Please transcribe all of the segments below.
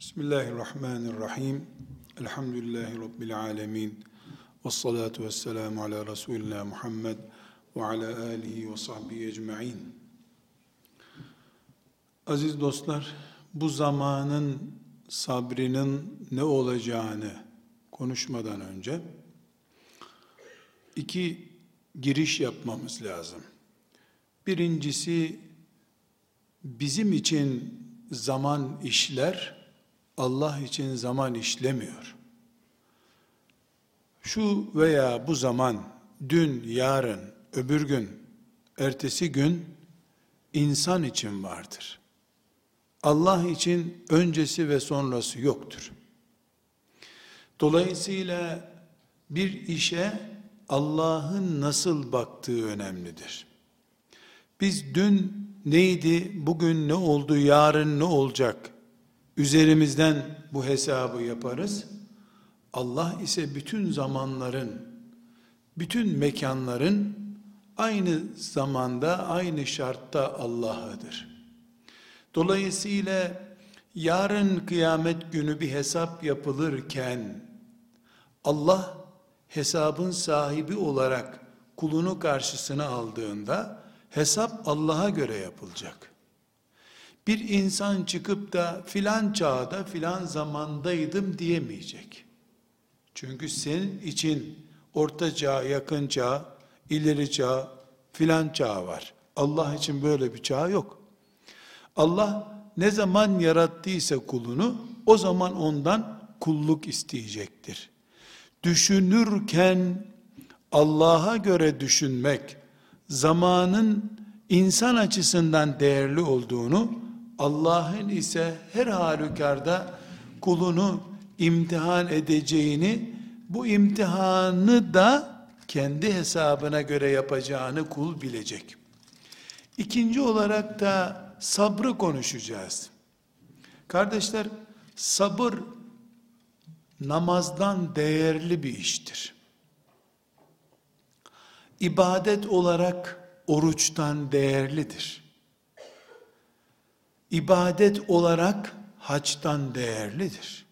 Bismillahirrahmanirrahim. Elhamdülillahi Rabbil alemin. Ve salatu ve selamu ala Resulina Muhammed ve ala alihi ve sahbihi ecma'in. Aziz dostlar, bu zamanın sabrının ne olacağını konuşmadan önce iki giriş yapmamız lazım. Birincisi bizim için zaman işler, Allah için zaman işlemiyor. Şu veya bu zaman, dün, yarın, öbür gün, ertesi gün insan için vardır. Allah için öncesi ve sonrası yoktur. Dolayısıyla bir işe Allah'ın nasıl baktığı önemlidir. Biz dün neydi, bugün ne oldu, yarın ne olacak üzerimizden bu hesabı yaparız. Allah ise bütün zamanların, bütün mekanların aynı zamanda, aynı şartta Allah'ıdır. Dolayısıyla yarın kıyamet günü bir hesap yapılırken Allah hesabın sahibi olarak kulunu karşısına aldığında hesap Allah'a göre yapılacak. Bir insan çıkıp da filan çağda filan zamandaydım diyemeyecek. Çünkü senin için orta çağ, yakın çağ, ileri çağ, filan çağ var. Allah için böyle bir çağ yok. Allah ne zaman yarattıysa kulunu o zaman ondan kulluk isteyecektir. Düşünürken Allah'a göre düşünmek zamanın insan açısından değerli olduğunu Allah'ın ise her halükarda kulunu imtihan edeceğini, bu imtihanı da kendi hesabına göre yapacağını kul bilecek. İkinci olarak da sabrı konuşacağız. Kardeşler, sabır namazdan değerli bir iştir. İbadet olarak oruçtan değerlidir ibadet olarak haçtan değerlidir.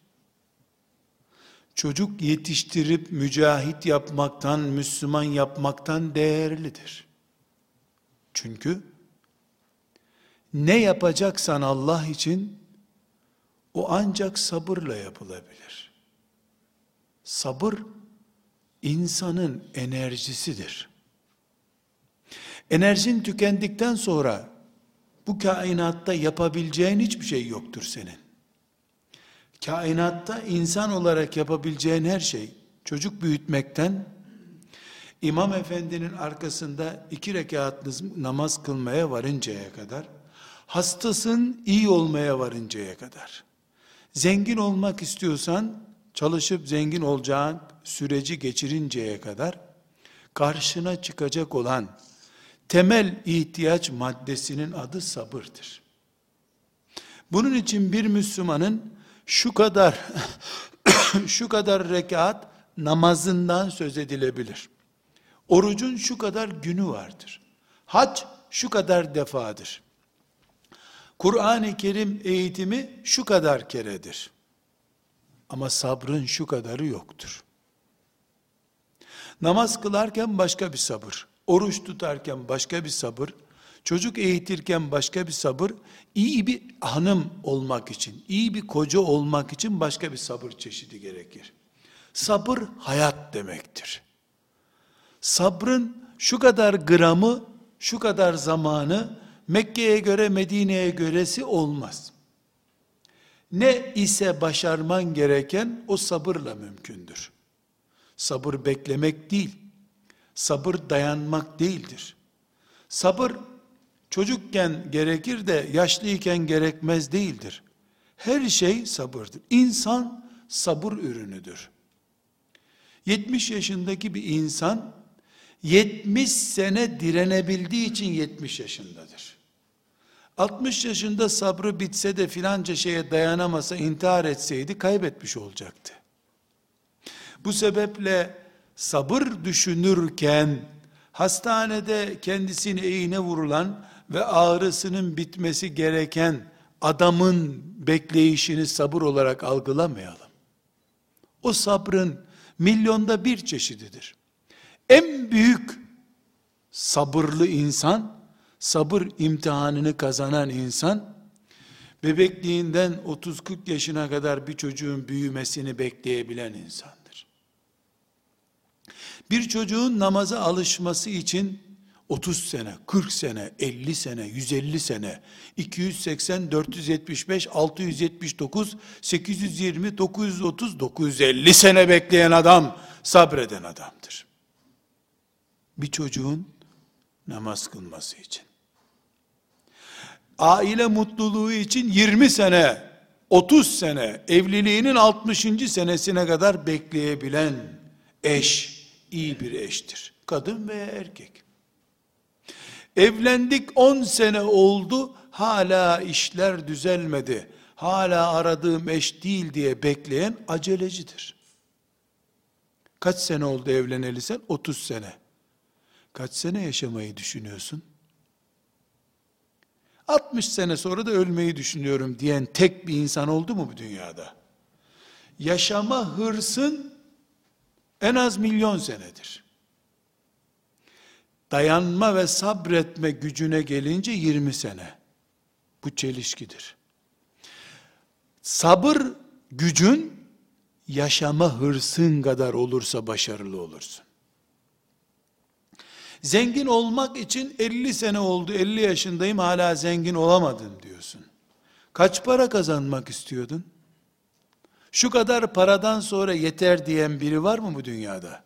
Çocuk yetiştirip mücahit yapmaktan, Müslüman yapmaktan değerlidir. Çünkü ne yapacaksan Allah için o ancak sabırla yapılabilir. Sabır insanın enerjisidir. Enerjin tükendikten sonra bu kainatta yapabileceğin hiçbir şey yoktur senin. Kainatta insan olarak yapabileceğin her şey, çocuk büyütmekten, İmam Efendi'nin arkasında iki rekat namaz kılmaya varıncaya kadar, hastasın iyi olmaya varıncaya kadar, zengin olmak istiyorsan, çalışıp zengin olacağın süreci geçirinceye kadar, karşına çıkacak olan temel ihtiyaç maddesinin adı sabırdır. Bunun için bir Müslümanın şu kadar şu kadar rekat namazından söz edilebilir. Orucun şu kadar günü vardır. Hac şu kadar defadır. Kur'an-ı Kerim eğitimi şu kadar keredir. Ama sabrın şu kadarı yoktur. Namaz kılarken başka bir sabır. Oruç tutarken başka bir sabır, çocuk eğitirken başka bir sabır, iyi bir hanım olmak için, iyi bir koca olmak için başka bir sabır çeşidi gerekir. Sabır hayat demektir. Sabrın şu kadar gramı, şu kadar zamanı Mekke'ye göre, Medine'ye göresi olmaz. Ne ise başarman gereken o sabırla mümkündür. Sabır beklemek değil, Sabır dayanmak değildir. Sabır çocukken gerekir de yaşlıyken gerekmez değildir. Her şey sabırdır. İnsan sabır ürünüdür. 70 yaşındaki bir insan 70 sene direnebildiği için 70 yaşındadır. 60 yaşında sabrı bitse de filanca şeye dayanamasa intihar etseydi kaybetmiş olacaktı. Bu sebeple sabır düşünürken hastanede kendisine iğne vurulan ve ağrısının bitmesi gereken adamın bekleyişini sabır olarak algılamayalım. O sabrın milyonda bir çeşididir. En büyük sabırlı insan, sabır imtihanını kazanan insan, bebekliğinden 30-40 yaşına kadar bir çocuğun büyümesini bekleyebilen insandır. Bir çocuğun namaza alışması için 30 sene, 40 sene, 50 sene, 150 sene, 280, 475, 679, 820, 930, 950 sene bekleyen adam sabreden adamdır. Bir çocuğun namaz kılması için. Aile mutluluğu için 20 sene, 30 sene, evliliğinin 60. senesine kadar bekleyebilen eş, iyi bir eştir. Kadın veya erkek. Evlendik 10 sene oldu, hala işler düzelmedi. Hala aradığım eş değil diye bekleyen acelecidir. Kaç sene oldu evleneli sen? 30 sene. Kaç sene yaşamayı düşünüyorsun? 60 sene sonra da ölmeyi düşünüyorum diyen tek bir insan oldu mu bu dünyada? Yaşama hırsın en az milyon senedir. Dayanma ve sabretme gücüne gelince 20 sene. Bu çelişkidir. Sabır gücün yaşama hırsın kadar olursa başarılı olursun. Zengin olmak için 50 sene oldu, 50 yaşındayım hala zengin olamadım diyorsun. Kaç para kazanmak istiyordun? Şu kadar paradan sonra yeter diyen biri var mı bu dünyada?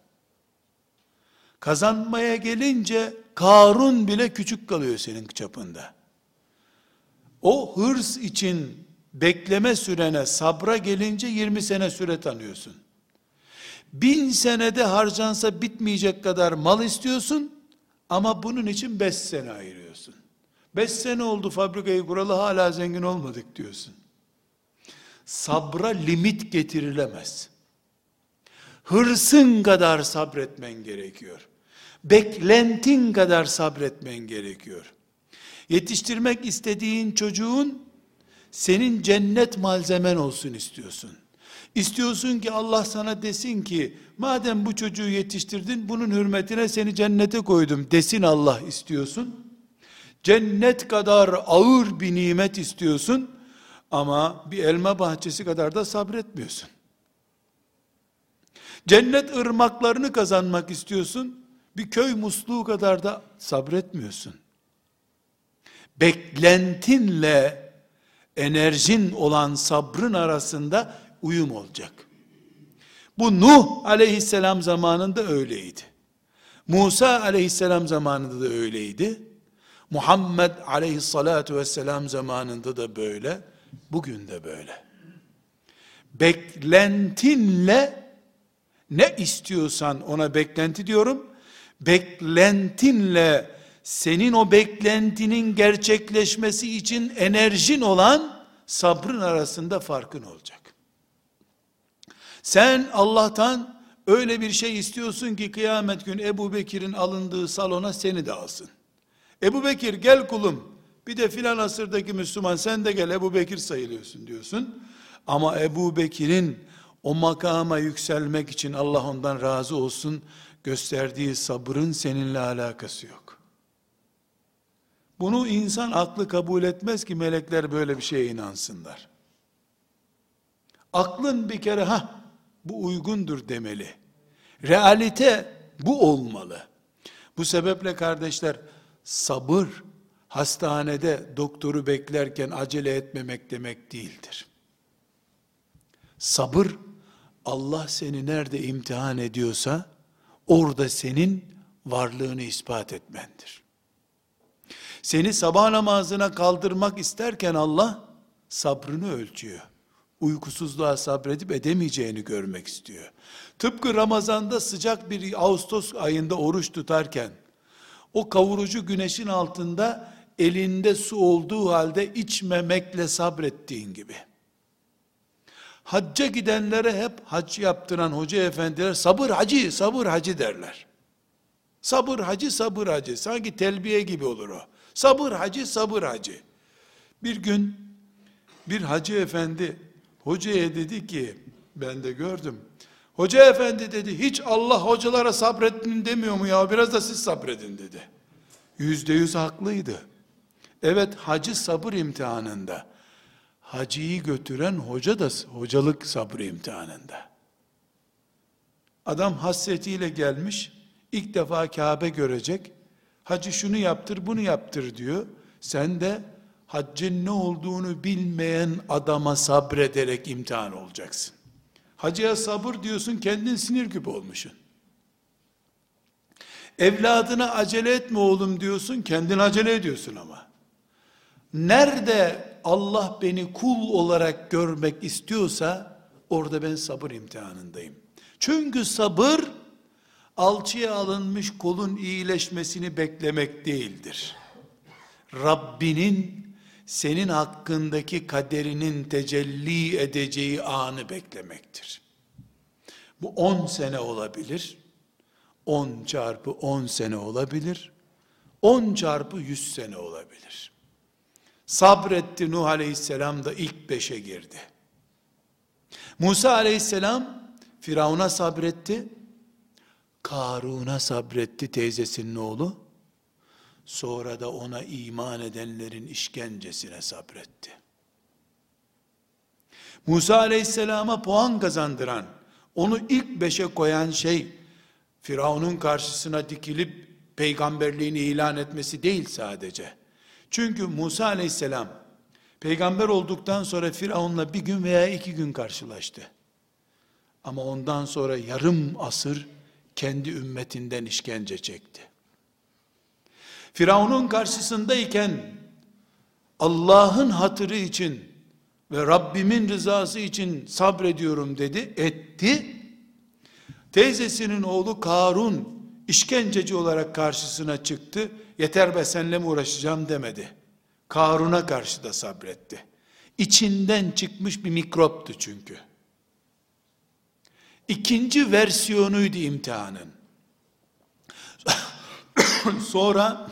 Kazanmaya gelince Karun bile küçük kalıyor senin çapında. O hırs için bekleme sürene, sabra gelince 20 sene süre tanıyorsun. Bin senede harcansa bitmeyecek kadar mal istiyorsun, ama bunun için 5 sene ayırıyorsun. 5 sene oldu fabrikayı kuralı hala zengin olmadık diyorsun. Sabra limit getirilemez. Hırsın kadar sabretmen gerekiyor. Beklentin kadar sabretmen gerekiyor. Yetiştirmek istediğin çocuğun senin cennet malzemen olsun istiyorsun. İstiyorsun ki Allah sana desin ki madem bu çocuğu yetiştirdin bunun hürmetine seni cennete koydum desin Allah istiyorsun. Cennet kadar ağır bir nimet istiyorsun ama bir elma bahçesi kadar da sabretmiyorsun. Cennet ırmaklarını kazanmak istiyorsun. Bir köy musluğu kadar da sabretmiyorsun. Beklentinle enerjin olan sabrın arasında uyum olacak. Bu Nuh aleyhisselam zamanında öyleydi. Musa aleyhisselam zamanında da öyleydi. Muhammed aleyhissalatu vesselam zamanında da böyle. Bugün de böyle. Beklentinle ne istiyorsan ona beklenti diyorum. Beklentinle senin o beklentinin gerçekleşmesi için enerjin olan sabrın arasında farkın olacak. Sen Allah'tan öyle bir şey istiyorsun ki kıyamet gün Ebu Bekir'in alındığı salona seni de alsın. Ebu Bekir gel kulum bir de filan asırdaki Müslüman sen de gel Ebu Bekir sayılıyorsun diyorsun. Ama Ebu Bekir'in o makama yükselmek için Allah ondan razı olsun gösterdiği sabrın seninle alakası yok. Bunu insan aklı kabul etmez ki melekler böyle bir şeye inansınlar. Aklın bir kere ha bu uygundur demeli. Realite bu olmalı. Bu sebeple kardeşler sabır hastanede doktoru beklerken acele etmemek demek değildir. Sabır Allah seni nerede imtihan ediyorsa orada senin varlığını ispat etmendir. Seni sabah namazına kaldırmak isterken Allah sabrını ölçüyor uykusuzluğa sabredip edemeyeceğini görmek istiyor. Tıpkı Ramazan'da sıcak bir Ağustos ayında oruç tutarken, o kavurucu güneşin altında elinde su olduğu halde içmemekle sabrettiğin gibi. Hacca gidenlere hep hac yaptıran hoca efendiler sabır hacı, sabır hacı derler. Sabır hacı, sabır hacı. Sanki telbiye gibi olur o. Sabır hacı, sabır hacı. Bir gün Bir hacı efendi hocaya dedi ki, ben de gördüm. Hoca efendi dedi, hiç Allah hocalara sabredin demiyor mu ya, biraz da siz sabredin dedi. Yüzde yüz haklıydı. Evet hacı sabır imtihanında. Hacıyı götüren hoca da hocalık sabır imtihanında. Adam hasretiyle gelmiş, ilk defa Kabe görecek. Hacı şunu yaptır, bunu yaptır diyor. Sen de haccın ne olduğunu bilmeyen adama sabrederek imtihan olacaksın. Hacıya sabır diyorsun, kendin sinir gibi olmuşsun. Evladına acele etme oğlum diyorsun, kendin acele ediyorsun ama. Nerede Allah beni kul olarak görmek istiyorsa, orada ben sabır imtihanındayım. Çünkü sabır, alçıya alınmış kolun iyileşmesini beklemek değildir. Rabbinin senin hakkındaki kaderinin tecelli edeceği anı beklemektir. Bu 10 sene olabilir. 10 çarpı 10 sene olabilir. 10 çarpı 100 sene olabilir. Sabretti Nuh Aleyhisselam da ilk beşe girdi. Musa Aleyhisselam Firavun'a sabretti. Karun'a sabretti teyzesinin oğlu. Sonra da ona iman edenlerin işkencesine sabretti. Musa aleyhisselama puan kazandıran, onu ilk beşe koyan şey, Firavun'un karşısına dikilip peygamberliğini ilan etmesi değil sadece. Çünkü Musa aleyhisselam, peygamber olduktan sonra Firavun'la bir gün veya iki gün karşılaştı. Ama ondan sonra yarım asır kendi ümmetinden işkence çekti. Firavun'un karşısındayken Allah'ın hatırı için ve Rabbimin rızası için sabrediyorum dedi, etti. Teyzesinin oğlu Karun işkenceci olarak karşısına çıktı. Yeter be senle mi uğraşacağım demedi. Karun'a karşı da sabretti. İçinden çıkmış bir mikroptu çünkü. İkinci versiyonuydu imtihanın. Sonra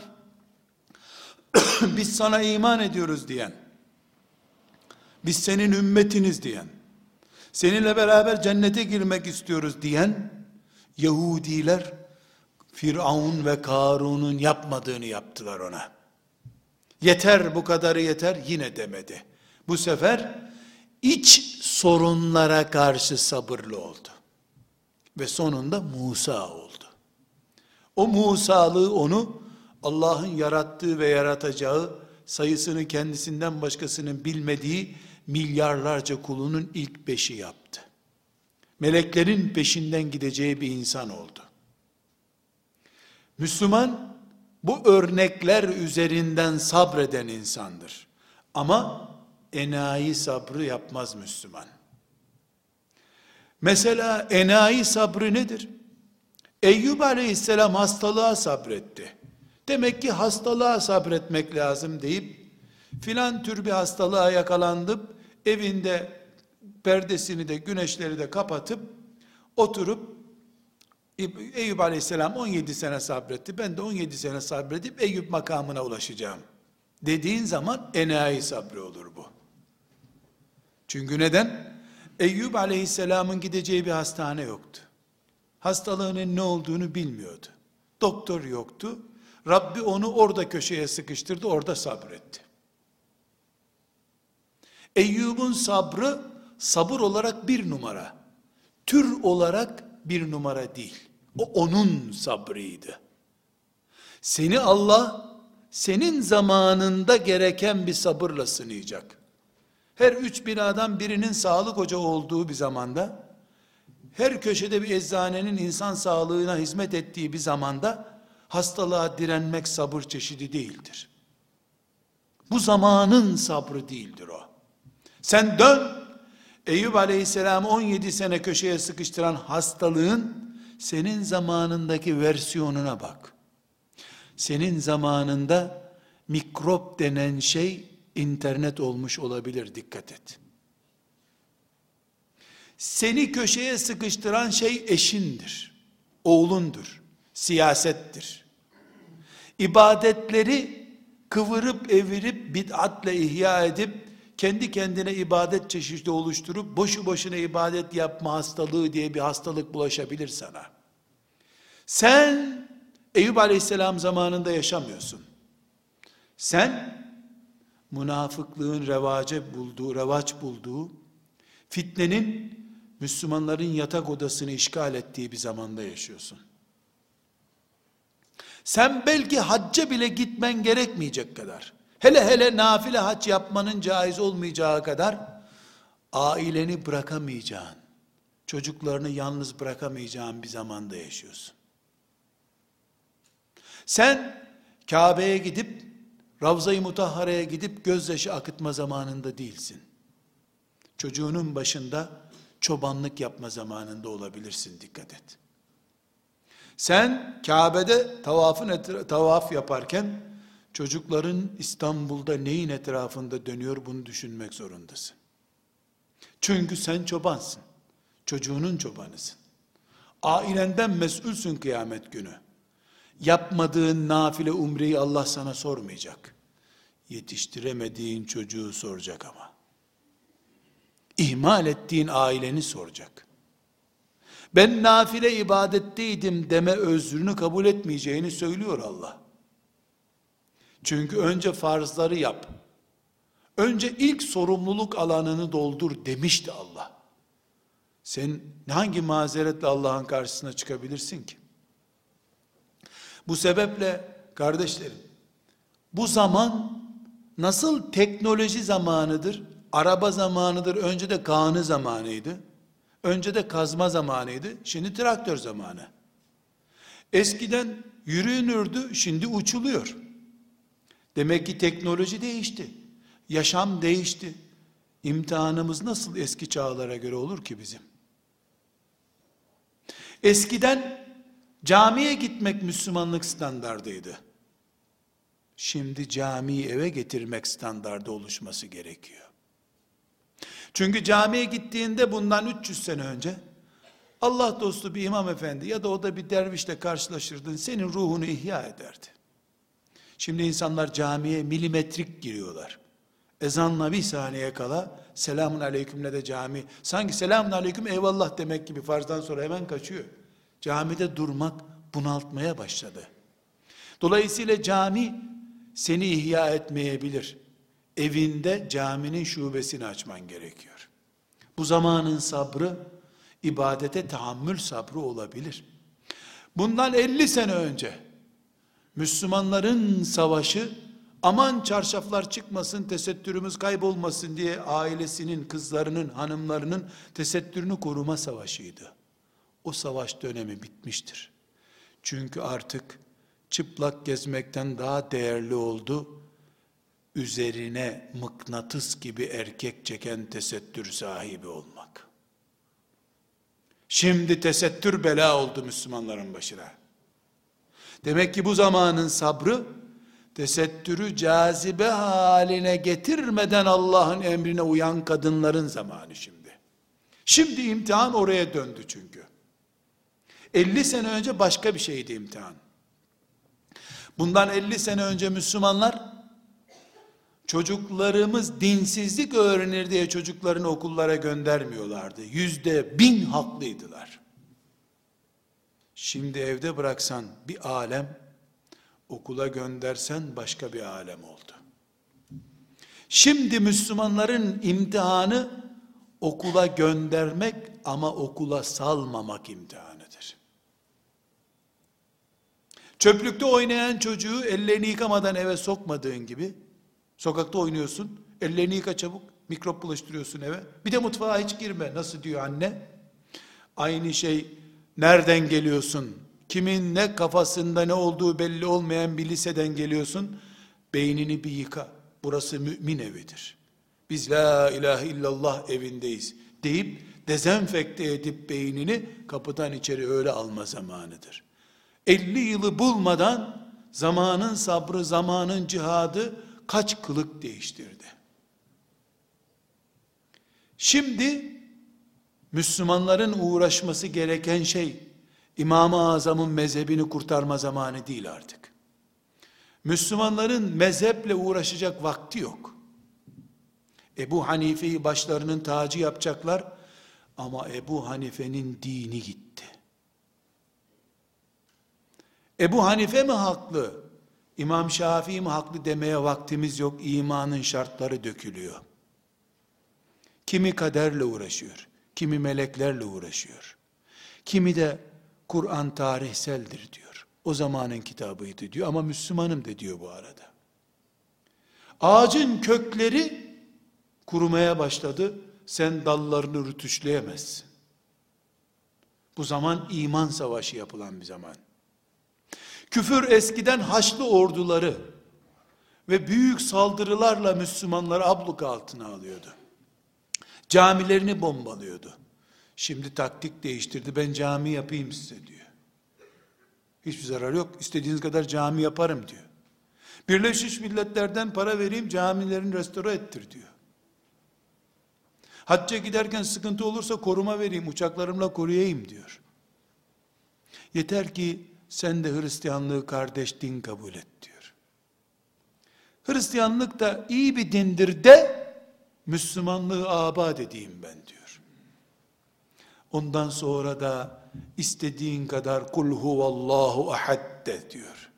biz sana iman ediyoruz diyen, biz senin ümmetiniz diyen, seninle beraber cennete girmek istiyoruz diyen Yahudiler Firavun ve Karun'un yapmadığını yaptılar ona. Yeter bu kadarı yeter yine demedi. Bu sefer iç sorunlara karşı sabırlı oldu. Ve sonunda Musa oldu. O Musa'lığı onu Allah'ın yarattığı ve yaratacağı sayısını kendisinden başkasının bilmediği milyarlarca kulunun ilk beşi yaptı. Meleklerin peşinden gideceği bir insan oldu. Müslüman bu örnekler üzerinden sabreden insandır. Ama enayi sabrı yapmaz Müslüman. Mesela enayi sabrı nedir? Eyyub aleyhisselam hastalığa sabretti. Demek ki hastalığa sabretmek lazım deyip filan tür bir hastalığa yakalandım. Evinde perdesini de güneşleri de kapatıp oturup Eyüp aleyhisselam 17 sene sabretti. Ben de 17 sene sabredip Eyüp makamına ulaşacağım. Dediğin zaman enayi sabrı olur bu. Çünkü neden? Eyüp aleyhisselamın gideceği bir hastane yoktu. Hastalığının ne olduğunu bilmiyordu. Doktor yoktu. Rabbi onu orada köşeye sıkıştırdı, orada sabretti. Eyyub'un sabrı sabır olarak bir numara. Tür olarak bir numara değil. O onun sabrıydı. Seni Allah senin zamanında gereken bir sabırla sınayacak. Her üç binadan birinin sağlık ocağı olduğu bir zamanda, her köşede bir eczanenin insan sağlığına hizmet ettiği bir zamanda, hastalığa direnmek sabır çeşidi değildir. Bu zamanın sabrı değildir o. Sen dön, Eyüp Aleyhisselam'ı 17 sene köşeye sıkıştıran hastalığın, senin zamanındaki versiyonuna bak. Senin zamanında mikrop denen şey internet olmuş olabilir dikkat et. Seni köşeye sıkıştıran şey eşindir, oğlundur, siyasettir. İbadetleri kıvırıp evirip bid'atle ihya edip kendi kendine ibadet çeşidi oluşturup boşu boşuna ibadet yapma hastalığı diye bir hastalık bulaşabilir sana. Sen Eyüp Aleyhisselam zamanında yaşamıyorsun. Sen münafıklığın revace bulduğu, revaç bulduğu, fitnenin Müslümanların yatak odasını işgal ettiği bir zamanda yaşıyorsun. Sen belki hacca bile gitmen gerekmeyecek kadar, hele hele nafile hac yapmanın caiz olmayacağı kadar, aileni bırakamayacağın, çocuklarını yalnız bırakamayacağın bir zamanda yaşıyorsun. Sen Kabe'ye gidip, Ravza-i Mutahhare'ye gidip gözyaşı akıtma zamanında değilsin. Çocuğunun başında çobanlık yapma zamanında olabilirsin dikkat et. Sen Kabe'de tavafın tavaf yaparken çocukların İstanbul'da neyin etrafında dönüyor bunu düşünmek zorundasın. Çünkü sen çobansın. Çocuğunun çobanısın. Ailenden mesulsün kıyamet günü. Yapmadığın nafile umreyi Allah sana sormayacak. Yetiştiremediğin çocuğu soracak ama. İhmal ettiğin aileni soracak. Ben nafile ibadetteydim deme özrünü kabul etmeyeceğini söylüyor Allah. Çünkü önce farzları yap. Önce ilk sorumluluk alanını doldur demişti Allah. Sen hangi mazeretle Allah'ın karşısına çıkabilirsin ki? Bu sebeple kardeşlerim, bu zaman nasıl teknoloji zamanıdır, araba zamanıdır, önce de kanı zamanıydı, önce de kazma zamanıydı, şimdi traktör zamanı. Eskiden yürünürdü, şimdi uçuluyor. Demek ki teknoloji değişti. Yaşam değişti. İmtihanımız nasıl eski çağlara göre olur ki bizim? Eskiden camiye gitmek Müslümanlık standardıydı. Şimdi camiyi eve getirmek standardı oluşması gerekiyor. Çünkü camiye gittiğinde bundan 300 sene önce Allah dostu bir imam efendi ya da o da bir dervişle karşılaşırdın senin ruhunu ihya ederdi. Şimdi insanlar camiye milimetrik giriyorlar. Ezanla bir saniye kala selamun aleykümle de cami. Sanki selamun aleyküm eyvallah demek gibi farzdan sonra hemen kaçıyor. Camide durmak bunaltmaya başladı. Dolayısıyla cami seni ihya etmeyebilir. Evinde caminin şubesini açman gerekiyor. Bu zamanın sabrı ibadete tahammül sabrı olabilir. Bundan 50 sene önce Müslümanların savaşı aman çarşaflar çıkmasın, tesettürümüz kaybolmasın diye ailesinin, kızlarının, hanımlarının tesettürünü koruma savaşıydı. O savaş dönemi bitmiştir. Çünkü artık çıplak gezmekten daha değerli oldu. Üzerine mıknatıs gibi erkek çeken tesettür sahibi olmak. Şimdi tesettür bela oldu Müslümanların başına. Demek ki bu zamanın sabrı tesettürü cazibe haline getirmeden Allah'ın emrine uyan kadınların zamanı şimdi. Şimdi imtihan oraya döndü çünkü. 50 sene önce başka bir şeydi imtihan. Bundan 50 sene önce Müslümanlar çocuklarımız dinsizlik öğrenir diye çocuklarını okullara göndermiyorlardı. Yüzde bin haklıydılar. Şimdi evde bıraksan bir alem, okula göndersen başka bir alem oldu. Şimdi Müslümanların imtihanı okula göndermek ama okula salmamak imtihanıdır. Çöplükte oynayan çocuğu ellerini yıkamadan eve sokmadığın gibi, sokakta oynuyorsun, ellerini yıka çabuk, mikrop bulaştırıyorsun eve. Bir de mutfağa hiç girme, nasıl diyor anne? Aynı şey Nereden geliyorsun? Kimin ne kafasında ne olduğu belli olmayan bir liseden geliyorsun. Beynini bir yıka. Burası mümin evidir. Biz la ilahe illallah evindeyiz deyip dezenfekte edip beynini kapıdan içeri öyle alma zamanıdır. 50 yılı bulmadan zamanın sabrı, zamanın cihadı kaç kılık değiştirdi. Şimdi Müslümanların uğraşması gereken şey, İmam-ı Azam'ın mezhebini kurtarma zamanı değil artık. Müslümanların mezheple uğraşacak vakti yok. Ebu Hanife'yi başlarının tacı yapacaklar ama Ebu Hanife'nin dini gitti. Ebu Hanife mi haklı? İmam Şafii mi haklı demeye vaktimiz yok. İmanın şartları dökülüyor. Kimi kaderle uğraşıyor, kimi meleklerle uğraşıyor. Kimi de Kur'an tarihseldir diyor. O zamanın kitabıydı diyor ama Müslümanım de diyor bu arada. Ağacın kökleri kurumaya başladı. Sen dallarını rütüşleyemezsin. Bu zaman iman savaşı yapılan bir zaman. Küfür eskiden Haçlı orduları ve büyük saldırılarla Müslümanları abluk altına alıyordu. Camilerini bombalıyordu. Şimdi taktik değiştirdi. Ben cami yapayım size diyor. Hiçbir zarar yok. İstediğiniz kadar cami yaparım diyor. Birleşmiş Milletler'den para vereyim camilerini restore ettir diyor. Hacca giderken sıkıntı olursa koruma vereyim, uçaklarımla koruyayım diyor. Yeter ki sen de Hristiyanlığı kardeş din kabul et diyor. Hristiyanlık da iyi bir dindir de Müslümanlığı abad edeyim ben diyor. Ondan sonra da istediğin kadar kul huvallahu ahad de diyor.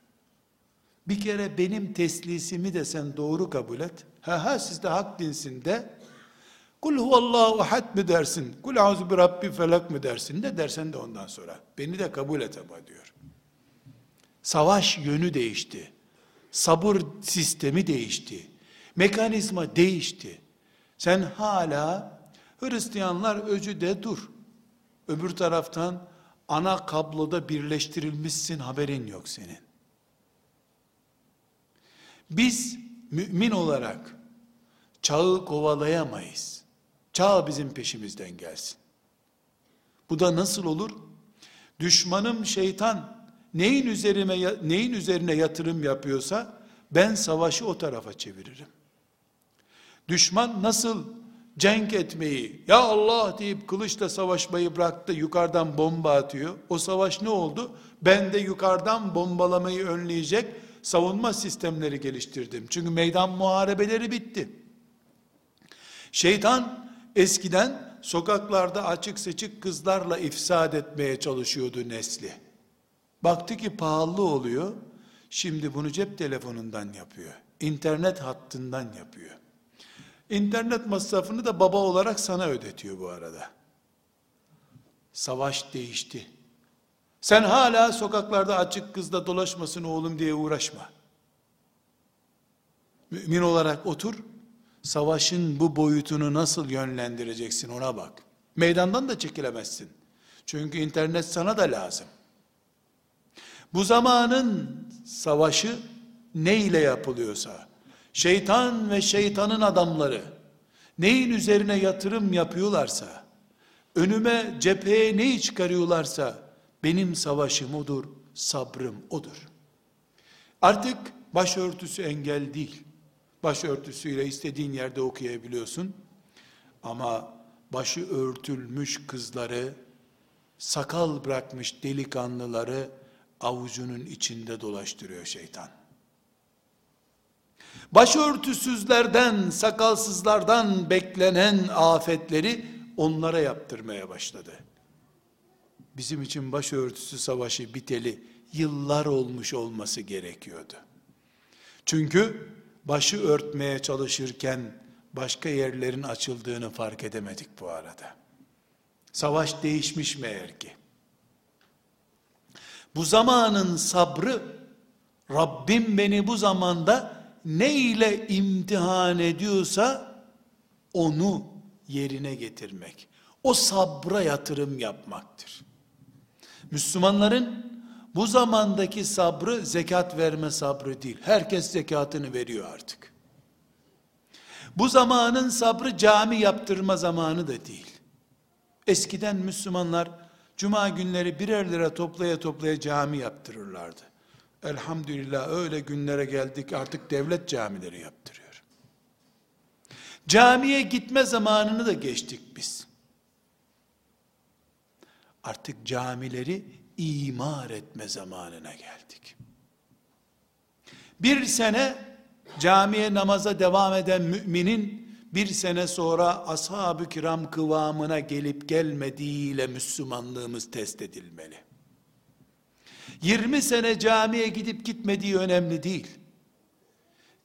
Bir kere benim teslisimi de sen doğru kabul et. Ha ha siz de hak dinsin de. Kul huvallahu ahad mı dersin? Kul auzu bi rabbi felak mı dersin? Ne dersen de ondan sonra. Beni de kabul et ama diyor. Savaş yönü değişti. Sabır sistemi değişti. Mekanizma değişti. Sen hala Hristiyanlar öcüde dur. Öbür taraftan ana kabloda birleştirilmişsin haberin yok senin. Biz mümin olarak çağı kovalayamayız. Çağ bizim peşimizden gelsin. Bu da nasıl olur? Düşmanım şeytan neyin üzerine neyin üzerine yatırım yapıyorsa ben savaşı o tarafa çeviririm. Düşman nasıl cenk etmeyi, ya Allah deyip kılıçla savaşmayı bıraktı, yukarıdan bomba atıyor. O savaş ne oldu? Ben de yukarıdan bombalamayı önleyecek savunma sistemleri geliştirdim. Çünkü meydan muharebeleri bitti. Şeytan eskiden sokaklarda açık seçik kızlarla ifsad etmeye çalışıyordu nesli. Baktı ki pahalı oluyor. Şimdi bunu cep telefonundan yapıyor. İnternet hattından yapıyor. İnternet masrafını da baba olarak sana ödetiyor bu arada. Savaş değişti. Sen hala sokaklarda açık kızla dolaşmasın oğlum diye uğraşma. Mümin olarak otur, savaşın bu boyutunu nasıl yönlendireceksin ona bak. Meydandan da çekilemezsin. Çünkü internet sana da lazım. Bu zamanın savaşı ne ile yapılıyorsa, şeytan ve şeytanın adamları neyin üzerine yatırım yapıyorlarsa, önüme cepheye neyi çıkarıyorlarsa, benim savaşım odur, sabrım odur. Artık başörtüsü engel değil. Başörtüsüyle istediğin yerde okuyabiliyorsun. Ama başı örtülmüş kızları, sakal bırakmış delikanlıları avucunun içinde dolaştırıyor şeytan. Başörtüsüzlerden, sakalsızlardan beklenen afetleri onlara yaptırmaya başladı. Bizim için başörtüsü savaşı biteli yıllar olmuş olması gerekiyordu. Çünkü başı örtmeye çalışırken başka yerlerin açıldığını fark edemedik bu arada. Savaş değişmiş meğer ki. Bu zamanın sabrı Rabbim beni bu zamanda ne ile imtihan ediyorsa onu yerine getirmek. O sabra yatırım yapmaktır. Müslümanların bu zamandaki sabrı zekat verme sabrı değil. Herkes zekatını veriyor artık. Bu zamanın sabrı cami yaptırma zamanı da değil. Eskiden Müslümanlar cuma günleri birer lira toplaya toplaya cami yaptırırlardı. Elhamdülillah öyle günlere geldik artık devlet camileri yaptırıyor. Camiye gitme zamanını da geçtik biz. Artık camileri imar etme zamanına geldik. Bir sene camiye namaza devam eden müminin bir sene sonra ashab-ı kiram kıvamına gelip gelmediğiyle Müslümanlığımız test edilmeli. 20 sene camiye gidip gitmediği önemli değil.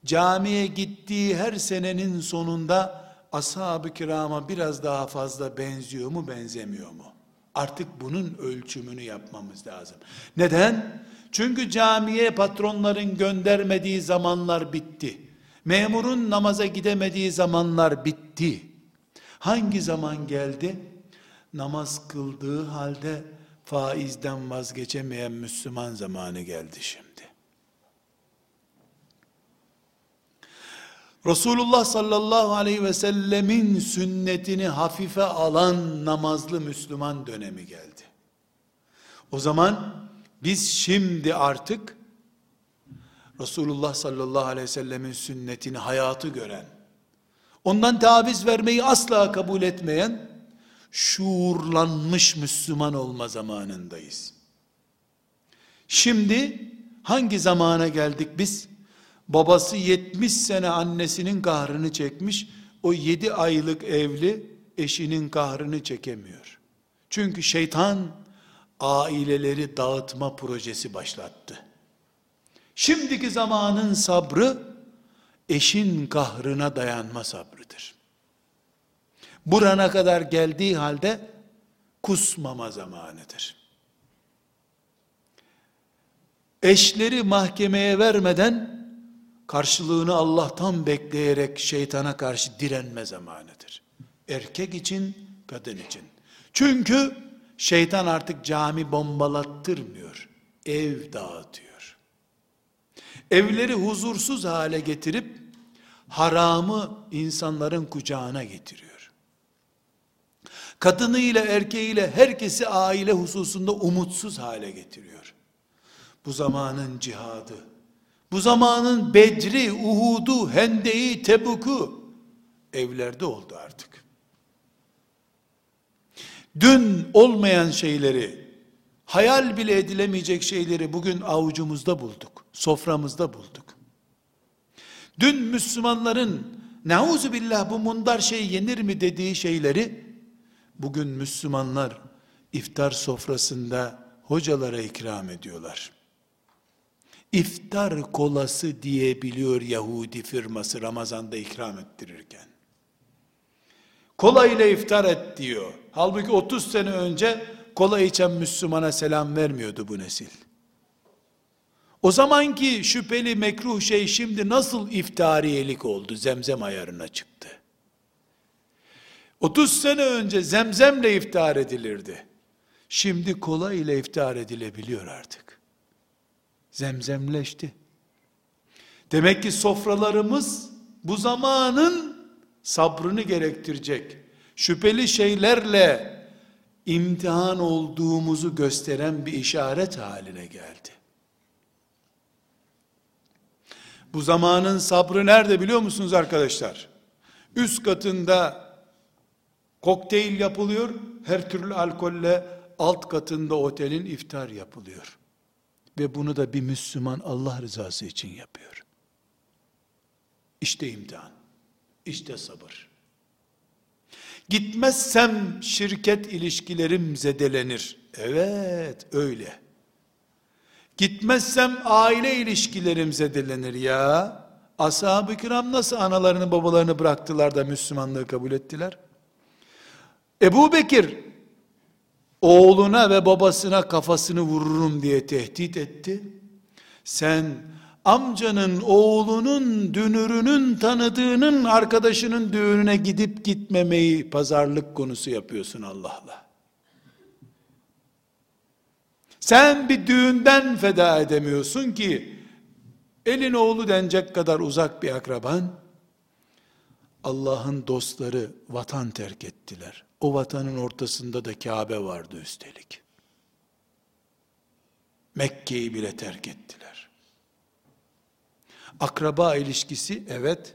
Camiye gittiği her senenin sonunda ashab-ı kirama biraz daha fazla benziyor mu benzemiyor mu? Artık bunun ölçümünü yapmamız lazım. Neden? Çünkü camiye patronların göndermediği zamanlar bitti. Memurun namaza gidemediği zamanlar bitti. Hangi zaman geldi? Namaz kıldığı halde faizden vazgeçemeyen Müslüman zamanı geldi şimdi. Resulullah sallallahu aleyhi ve sellemin sünnetini hafife alan namazlı Müslüman dönemi geldi. O zaman biz şimdi artık Resulullah sallallahu aleyhi ve sellemin sünnetini hayatı gören, ondan taviz vermeyi asla kabul etmeyen, şuurlanmış Müslüman olma zamanındayız. Şimdi hangi zamana geldik biz? Babası 70 sene annesinin kahrını çekmiş, o 7 aylık evli eşinin kahrını çekemiyor. Çünkü şeytan aileleri dağıtma projesi başlattı. Şimdiki zamanın sabrı eşin kahrına dayanma sabrıdır. Burana kadar geldiği halde kusmama zamanıdır. Eşleri mahkemeye vermeden karşılığını Allah'tan bekleyerek şeytana karşı direnme zamanıdır. Erkek için, kadın için. Çünkü şeytan artık cami bombalattırmıyor. Ev dağıtıyor. Evleri huzursuz hale getirip haramı insanların kucağına getiriyor. Kadınıyla erkeğiyle herkesi aile hususunda umutsuz hale getiriyor. Bu zamanın cihadı, bu zamanın Bedri, Uhud'u, Hende'yi, Tebuk'u evlerde oldu artık. Dün olmayan şeyleri, hayal bile edilemeyecek şeyleri bugün avucumuzda bulduk, soframızda bulduk. Dün Müslümanların nauzu billah bu mundar şey yenir mi dediği şeyleri bugün Müslümanlar iftar sofrasında hocalara ikram ediyorlar. İftar kolası diyebiliyor Yahudi firması Ramazan'da ikram ettirirken. Kola ile iftar et diyor. Halbuki 30 sene önce kola içen Müslümana selam vermiyordu bu nesil. O zamanki şüpheli mekruh şey şimdi nasıl iftariyelik oldu? Zemzem ayarına çıktı. 30 sene önce zemzemle iftar edilirdi. Şimdi kola ile iftar edilebiliyor artık. Zemzemleşti. Demek ki sofralarımız bu zamanın sabrını gerektirecek. Şüpheli şeylerle imtihan olduğumuzu gösteren bir işaret haline geldi. Bu zamanın sabrı nerede biliyor musunuz arkadaşlar? Üst katında kokteyl yapılıyor, her türlü alkolle alt katında otelin iftar yapılıyor. Ve bunu da bir Müslüman Allah rızası için yapıyor. İşte imtihan. İşte sabır. Gitmezsem şirket ilişkilerim zedelenir. Evet, öyle. Gitmezsem aile ilişkilerim zedelenir ya. Ashab-ı kiram nasıl analarını babalarını bıraktılar da Müslümanlığı kabul ettiler? Ebu Bekir oğluna ve babasına kafasını vururum diye tehdit etti. Sen amcanın oğlunun dünürünün tanıdığının arkadaşının düğününe gidip gitmemeyi pazarlık konusu yapıyorsun Allah'la. Sen bir düğünden feda edemiyorsun ki elin oğlu denecek kadar uzak bir akraban Allah'ın dostları vatan terk ettiler. O vatanın ortasında da Kabe vardı üstelik. Mekke'yi bile terk ettiler. Akraba ilişkisi evet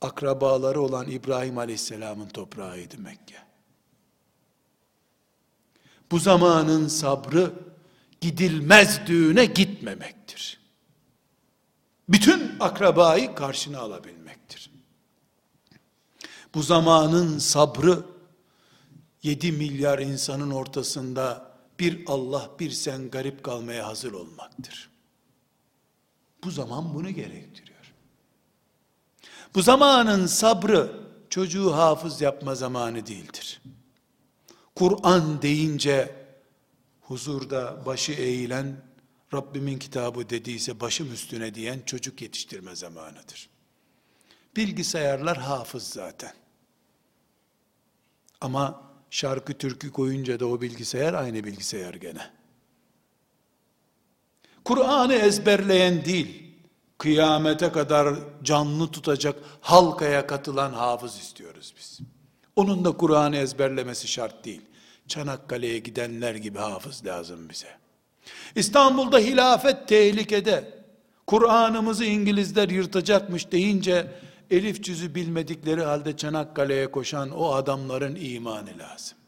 akrabaları olan İbrahim Aleyhisselam'ın toprağıydı Mekke. Bu zamanın sabrı gidilmez düğüne gitmemektir. Bütün akrabayı karşına alabilmektir. Bu zamanın sabrı 7 milyar insanın ortasında bir Allah bir sen garip kalmaya hazır olmaktır. Bu zaman bunu gerektiriyor. Bu zamanın sabrı çocuğu hafız yapma zamanı değildir. Kur'an deyince huzurda başı eğilen Rabbimin kitabı dediyse başım üstüne diyen çocuk yetiştirme zamanıdır. Bilgisayarlar hafız zaten. Ama şarkı türkü koyunca da o bilgisayar aynı bilgisayar gene. Kur'an'ı ezberleyen değil, kıyamete kadar canlı tutacak halkaya katılan hafız istiyoruz biz. Onun da Kur'an'ı ezberlemesi şart değil. Çanakkale'ye gidenler gibi hafız lazım bize. İstanbul'da hilafet tehlikede. Kur'an'ımızı İngilizler yırtacakmış deyince elif cüzü bilmedikleri halde Çanakkale'ye koşan o adamların imanı lazım.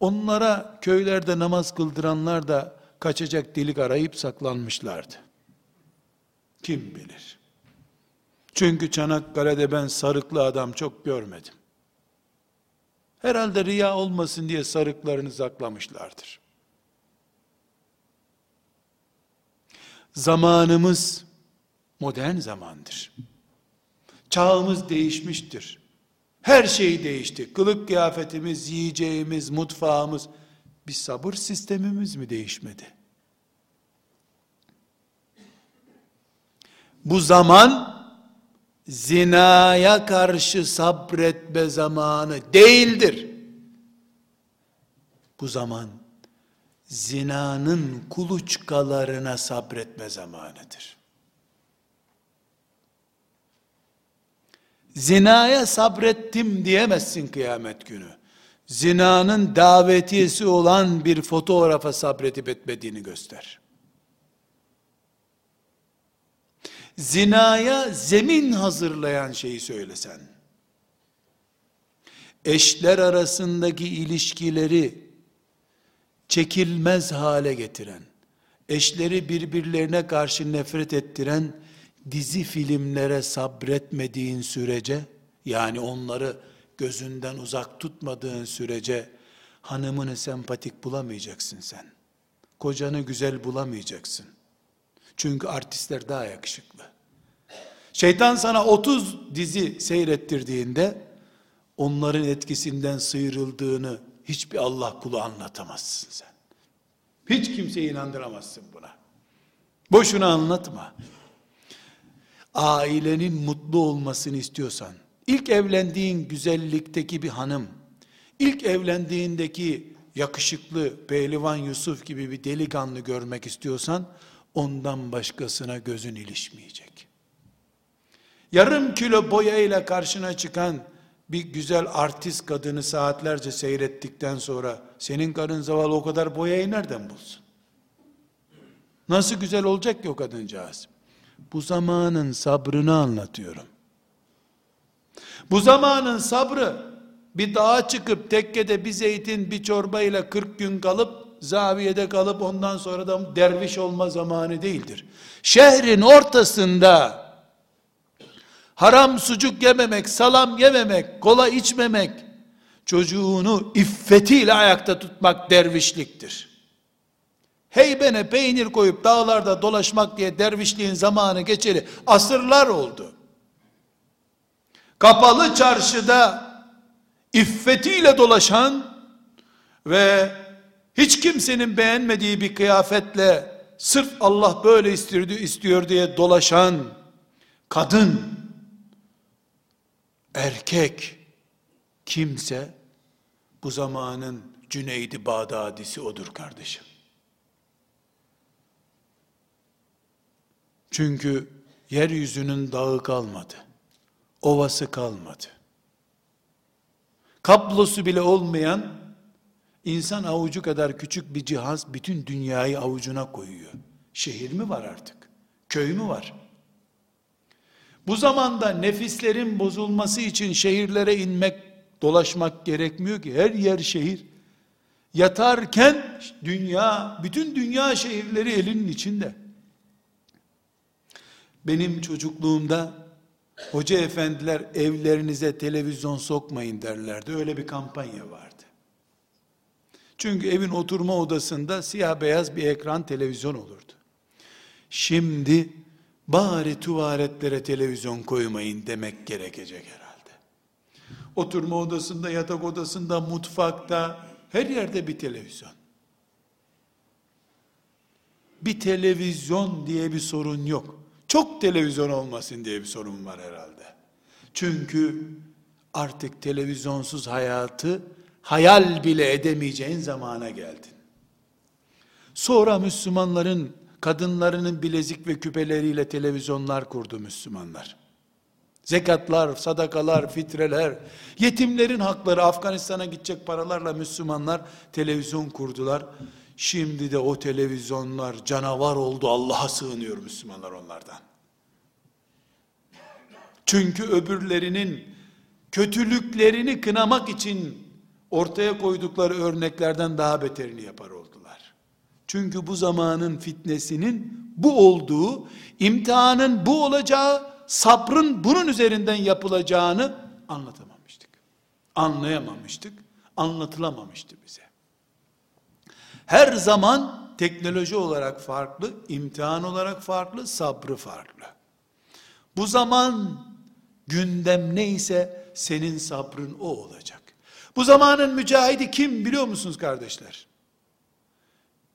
Onlara köylerde namaz kıldıranlar da kaçacak delik arayıp saklanmışlardı. Kim bilir? Çünkü Çanakkale'de ben sarıklı adam çok görmedim. Herhalde riya olmasın diye sarıklarını saklamışlardır. Zamanımız modern zamandır. Çağımız değişmiştir. Her şey değişti. Kılık kıyafetimiz, yiyeceğimiz, mutfağımız. Bir sabır sistemimiz mi değişmedi? Bu zaman zinaya karşı sabretme zamanı değildir. Bu zaman zinanın kuluçkalarına sabretme zamanıdır. Zinaya sabrettim diyemezsin kıyamet günü. Zinanın davetiyesi olan bir fotoğrafa sabretip etmediğini göster. Zinaya zemin hazırlayan şeyi söylesen. Eşler arasındaki ilişkileri çekilmez hale getiren, eşleri birbirlerine karşı nefret ettiren dizi filmlere sabretmediğin sürece, yani onları gözünden uzak tutmadığın sürece, hanımını sempatik bulamayacaksın sen. Kocanı güzel bulamayacaksın. Çünkü artistler daha yakışıklı. Şeytan sana 30 dizi seyrettirdiğinde, onların etkisinden sıyrıldığını hiçbir Allah kulu anlatamazsın sen. Hiç kimseyi inandıramazsın buna. Boşuna anlatma ailenin mutlu olmasını istiyorsan, ilk evlendiğin güzellikteki bir hanım, ilk evlendiğindeki yakışıklı pehlivan Yusuf gibi bir delikanlı görmek istiyorsan, ondan başkasına gözün ilişmeyecek. Yarım kilo boyayla karşına çıkan bir güzel artist kadını saatlerce seyrettikten sonra senin karın zavallı o kadar boyayı nereden bulsun? Nasıl güzel olacak ki o kadıncağız? Bu zamanın sabrını anlatıyorum. Bu zamanın sabrı bir dağa çıkıp tekkede bir zeytin bir çorba ile 40 gün kalıp zaviyede kalıp ondan sonra da derviş olma zamanı değildir. Şehrin ortasında haram sucuk yememek, salam yememek, kola içmemek, çocuğunu iffetiyle ayakta tutmak dervişliktir heybene peynir koyup dağlarda dolaşmak diye dervişliğin zamanı geçeli asırlar oldu. Kapalı çarşıda iffetiyle dolaşan ve hiç kimsenin beğenmediği bir kıyafetle sırf Allah böyle istiyor, istiyor diye dolaşan kadın, erkek, kimse bu zamanın Cüneydi Bağdadisi odur kardeşim. Çünkü yeryüzünün dağı kalmadı. Ovası kalmadı. Kablosu bile olmayan insan avucu kadar küçük bir cihaz bütün dünyayı avucuna koyuyor. Şehir mi var artık? Köy mü var? Bu zamanda nefislerin bozulması için şehirlere inmek, dolaşmak gerekmiyor ki. Her yer şehir. Yatarken dünya, bütün dünya şehirleri elinin içinde. Benim çocukluğumda Hoca efendiler evlerinize televizyon sokmayın derlerdi. Öyle bir kampanya vardı. Çünkü evin oturma odasında siyah beyaz bir ekran televizyon olurdu. Şimdi bari tuvaletlere televizyon koymayın demek gerekecek herhalde. Oturma odasında, yatak odasında, mutfakta, her yerde bir televizyon. Bir televizyon diye bir sorun yok. Çok televizyon olmasın diye bir sorun var herhalde. Çünkü artık televizyonsuz hayatı hayal bile edemeyeceğin zamana geldin. Sonra Müslümanların kadınlarının bilezik ve küpeleriyle televizyonlar kurdu Müslümanlar. Zekatlar, sadakalar, fitreler, yetimlerin hakları, Afganistan'a gidecek paralarla Müslümanlar televizyon kurdular. Şimdi de o televizyonlar canavar oldu. Allah'a sığınıyor Müslümanlar onlardan. Çünkü öbürlerinin kötülüklerini kınamak için ortaya koydukları örneklerden daha beterini yapar oldular. Çünkü bu zamanın fitnesinin bu olduğu, imtihanın bu olacağı, sabrın bunun üzerinden yapılacağını anlatamamıştık. Anlayamamıştık, anlatılamamıştı bize. Her zaman teknoloji olarak farklı, imtihan olarak farklı, sabrı farklı. Bu zaman gündem neyse senin sabrın o olacak. Bu zamanın mücahidi kim biliyor musunuz kardeşler?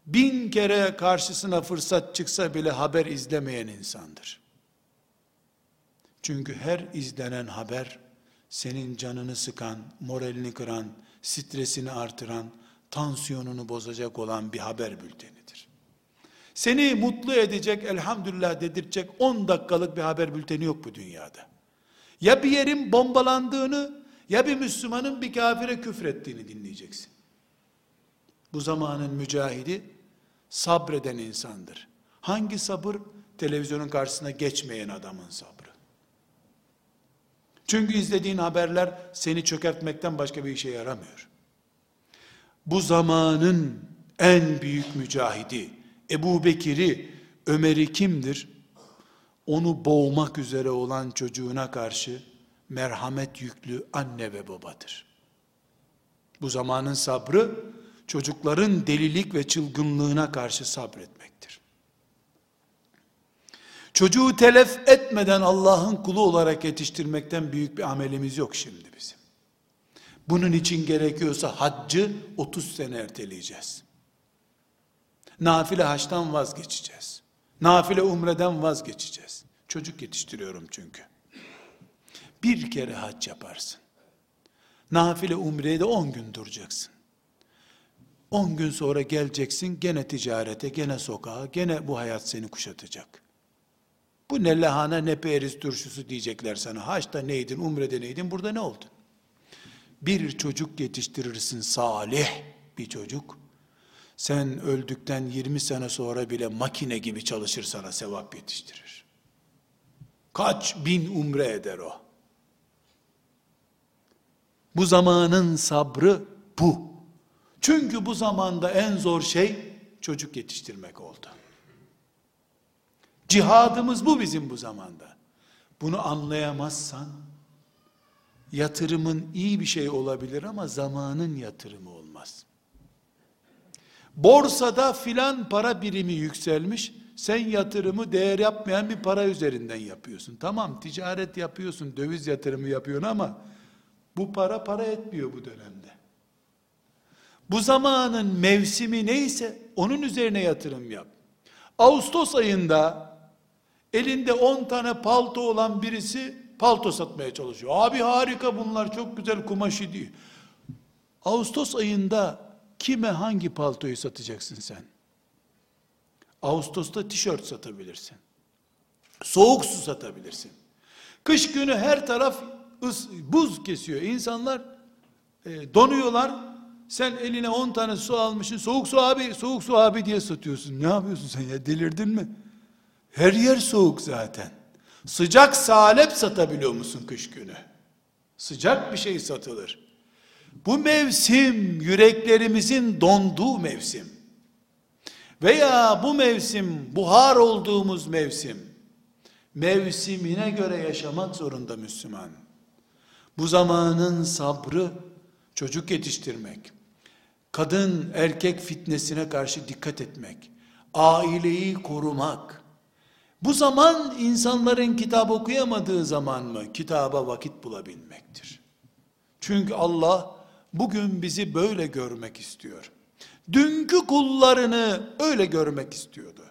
Bin kere karşısına fırsat çıksa bile haber izlemeyen insandır. Çünkü her izlenen haber senin canını sıkan, moralini kıran, stresini artıran, tansiyonunu bozacak olan bir haber bültenidir. Seni mutlu edecek, elhamdülillah dedirtecek 10 dakikalık bir haber bülteni yok bu dünyada. Ya bir yerin bombalandığını, ya bir Müslümanın bir kafire küfrettiğini dinleyeceksin. Bu zamanın mücahidi sabreden insandır. Hangi sabır? Televizyonun karşısına geçmeyen adamın sabrı. Çünkü izlediğin haberler seni çökertmekten başka bir işe yaramıyor. Bu zamanın en büyük mücahidi, Ebu Bekir'i, Ömer'i kimdir? Onu boğmak üzere olan çocuğuna karşı merhamet yüklü anne ve babadır. Bu zamanın sabrı, çocukların delilik ve çılgınlığına karşı sabretmektir. Çocuğu telef etmeden Allah'ın kulu olarak yetiştirmekten büyük bir amelimiz yok şimdi bizim. Bunun için gerekiyorsa haccı 30 sene erteleyeceğiz. Nafile haçtan vazgeçeceğiz. Nafile umreden vazgeçeceğiz. Çocuk yetiştiriyorum çünkü. Bir kere hac yaparsın. Nafile umreye de 10 gün duracaksın. 10 gün sonra geleceksin gene ticarete, gene sokağa, gene bu hayat seni kuşatacak. Bu ne lahana ne periz turşusu diyecekler sana. Haçta neydin, umrede neydin, burada ne oldun? Bir çocuk yetiştirirsin salih bir çocuk. Sen öldükten 20 sene sonra bile makine gibi çalışır sana sevap yetiştirir. Kaç bin umre eder o. Bu zamanın sabrı bu. Çünkü bu zamanda en zor şey çocuk yetiştirmek oldu. Cihadımız bu bizim bu zamanda. Bunu anlayamazsan yatırımın iyi bir şey olabilir ama zamanın yatırımı olmaz. Borsada filan para birimi yükselmiş, sen yatırımı değer yapmayan bir para üzerinden yapıyorsun. Tamam ticaret yapıyorsun, döviz yatırımı yapıyorsun ama bu para para etmiyor bu dönemde. Bu zamanın mevsimi neyse onun üzerine yatırım yap. Ağustos ayında elinde 10 tane palto olan birisi palto satmaya çalışıyor. Abi harika bunlar çok güzel kumaşı diyor. Ağustos ayında kime hangi paltoyu satacaksın sen? Ağustos'ta tişört satabilirsin. Soğuk su satabilirsin. Kış günü her taraf ıs, buz kesiyor. İnsanlar e, donuyorlar. Sen eline 10 tane su almışsın. Soğuk su abi, soğuk su abi diye satıyorsun. Ne yapıyorsun sen ya? Delirdin mi? Her yer soğuk zaten. Sıcak salep satabiliyor musun kış günü? Sıcak bir şey satılır. Bu mevsim yüreklerimizin donduğu mevsim. Veya bu mevsim buhar olduğumuz mevsim. Mevsimine göre yaşamak zorunda Müslüman. Bu zamanın sabrı çocuk yetiştirmek, kadın erkek fitnesine karşı dikkat etmek, aileyi korumak. Bu zaman insanların kitap okuyamadığı zaman mı? Kitaba vakit bulabilmektir. Çünkü Allah bugün bizi böyle görmek istiyor. Dünkü kullarını öyle görmek istiyordu.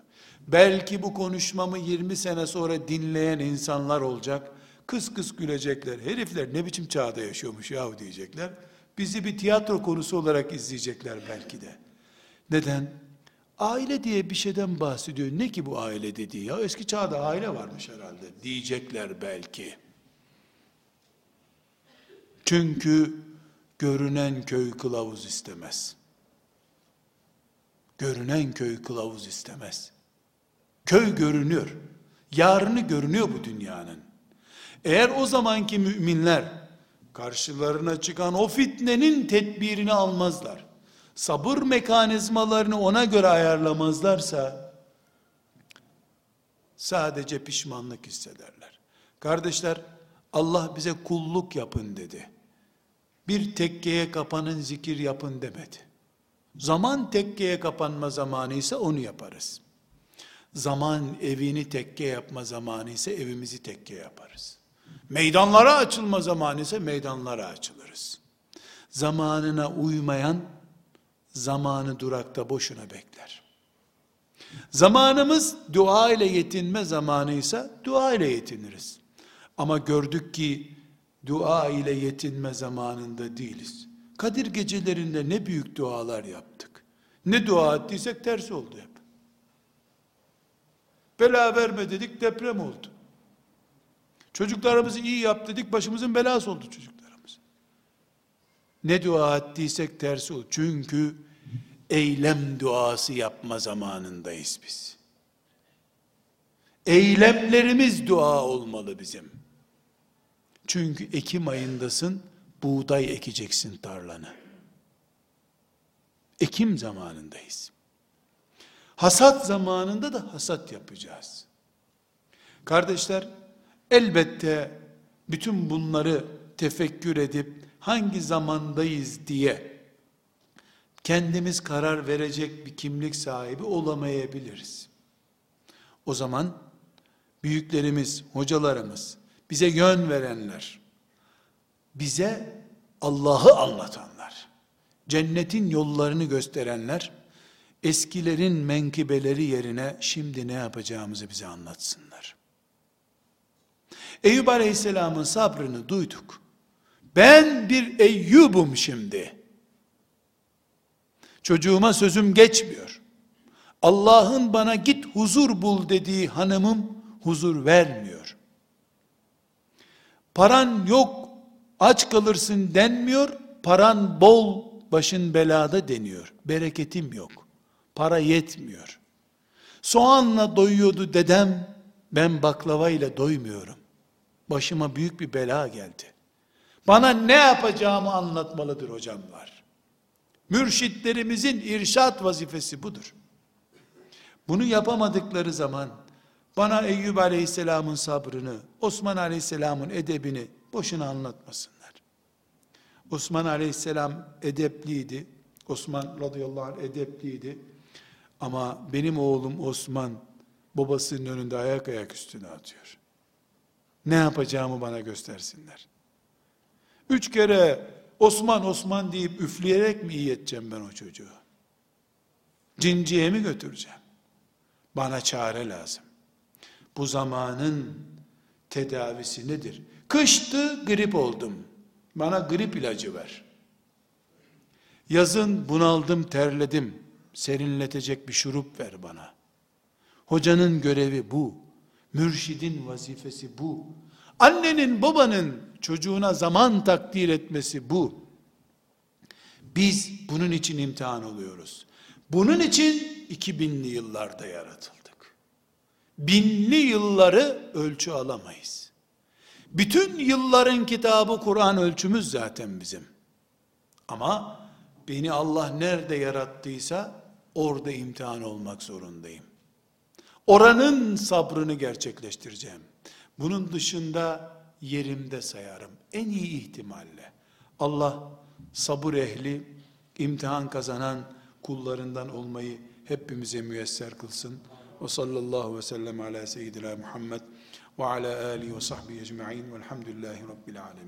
Belki bu konuşmamı 20 sene sonra dinleyen insanlar olacak. Kıs kıs gülecekler. Herifler ne biçim çağda yaşıyormuş yahu diyecekler. Bizi bir tiyatro konusu olarak izleyecekler belki de. Neden? Aile diye bir şeyden bahsediyor. Ne ki bu aile dediği ya? Eski çağda aile varmış herhalde diyecekler belki. Çünkü görünen köy kılavuz istemez. Görünen köy kılavuz istemez. Köy görünüyor. Yarını görünüyor bu dünyanın. Eğer o zamanki müminler karşılarına çıkan o fitnenin tedbirini almazlar. Sabır mekanizmalarını ona göre ayarlamazlarsa sadece pişmanlık hissederler. Kardeşler Allah bize kulluk yapın dedi. Bir tekkeye kapanın zikir yapın demedi. Zaman tekkeye kapanma zamanı ise onu yaparız. Zaman evini tekke yapma zamanı ise evimizi tekke yaparız. Meydanlara açılma zamanı ise meydanlara açılırız. Zamanına uymayan zamanı durakta boşuna bekler. Zamanımız dua ile yetinme zamanıysa dua ile yetiniriz. Ama gördük ki dua ile yetinme zamanında değiliz. Kadir gecelerinde ne büyük dualar yaptık. Ne dua ettiysek ters oldu hep. Bela verme dedik deprem oldu. Çocuklarımızı iyi yap dedik başımızın belası oldu çocuklarımız. Ne dua ettiysek tersi oldu. Çünkü eylem duası yapma zamanındayız biz. Eylemlerimiz dua olmalı bizim. Çünkü Ekim ayındasın, buğday ekeceksin tarlanı. Ekim zamanındayız. Hasat zamanında da hasat yapacağız. Kardeşler, elbette bütün bunları tefekkür edip hangi zamandayız diye kendimiz karar verecek bir kimlik sahibi olamayabiliriz. O zaman büyüklerimiz, hocalarımız, bize yön verenler, bize Allah'ı anlatanlar, cennetin yollarını gösterenler, eskilerin menkibeleri yerine şimdi ne yapacağımızı bize anlatsınlar. Eyüp Aleyhisselam'ın sabrını duyduk. Ben bir Eyyub'um şimdi. Çocuğuma sözüm geçmiyor. Allah'ın bana git huzur bul dediği hanımım huzur vermiyor. Paran yok, aç kalırsın denmiyor. Paran bol, başın belada deniyor. Bereketim yok. Para yetmiyor. Soğanla doyuyordu dedem, ben baklava ile doymuyorum. Başıma büyük bir bela geldi. Bana ne yapacağımı anlatmalıdır hocamlar. Mürşitlerimizin irşat vazifesi budur. Bunu yapamadıkları zaman bana Eyyub Aleyhisselam'ın sabrını, Osman Aleyhisselam'ın edebini boşuna anlatmasınlar. Osman Aleyhisselam edepliydi. Osman radıyallahu anh edepliydi. Ama benim oğlum Osman babasının önünde ayak ayak üstüne atıyor. Ne yapacağımı bana göstersinler. Üç kere Osman Osman deyip üfleyerek mi iyi edeceğim ben o çocuğu? Cinciye mi götüreceğim? Bana çare lazım. Bu zamanın tedavisi nedir? Kıştı grip oldum. Bana grip ilacı ver. Yazın bunaldım terledim. Serinletecek bir şurup ver bana. Hocanın görevi bu. Mürşidin vazifesi bu. Annenin babanın çocuğuna zaman takdir etmesi bu. Biz bunun için imtihan oluyoruz. Bunun için 2000'li yıllarda yaratıldık. Binli yılları ölçü alamayız. Bütün yılların kitabı Kur'an ölçümüz zaten bizim. Ama beni Allah nerede yarattıysa orada imtihan olmak zorundayım. oranın sabrını gerçekleştireceğim. Bunun dışında yerimde sayarım. En iyi ihtimalle. Allah sabır ehli, imtihan kazanan kullarından olmayı hepimize müyesser kılsın. Ve sallallahu ve sellem ala seyyidina Muhammed ve ala alihi ve sahbihi ecma'in velhamdülillahi rabbil alemin.